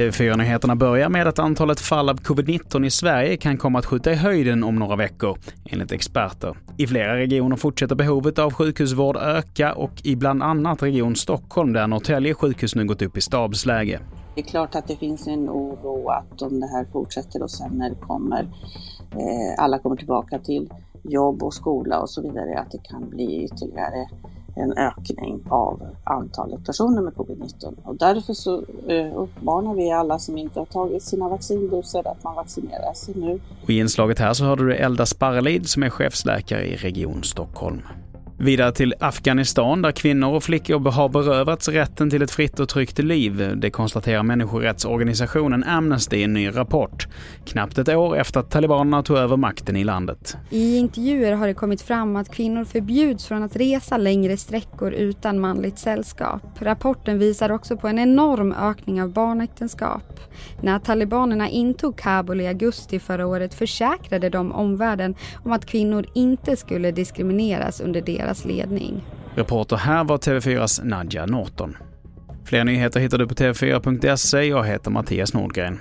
TV4-nyheterna börjar med att antalet fall av covid-19 i Sverige kan komma att skjuta i höjden om några veckor, enligt experter. I flera regioner fortsätter behovet av sjukhusvård öka och i bland annat Region Stockholm där Norrtälje sjukhus nu gått upp i stabsläge. Det är klart att det finns en oro att om det här fortsätter och sen när det kommer, eh, alla kommer tillbaka till jobb och skola och så vidare, att det kan bli ytterligare en ökning av antalet personer med covid-19. Och därför så eh, uppmanar vi alla som inte har tagit sina vaccindoser att man vaccinerar sig nu. Och I inslaget här så hörde du Elda Sparrelid som är chefsläkare i Region Stockholm. Vidare till Afghanistan där kvinnor och flickor har berövats rätten till ett fritt och tryggt liv. Det konstaterar människorättsorganisationen Amnesty i en ny rapport. Knappt ett år efter att talibanerna tog över makten i landet. I intervjuer har det kommit fram att kvinnor förbjuds från att resa längre sträckor utan manligt sällskap. Rapporten visar också på en enorm ökning av barnäktenskap. När talibanerna intog Kabul i augusti förra året försäkrade de omvärlden om att kvinnor inte skulle diskrimineras under deras deras ledning. Reporter här var TV4s Nadja Norton. Fler nyheter hittar du på tv4.se. Jag heter Mattias Nordgren.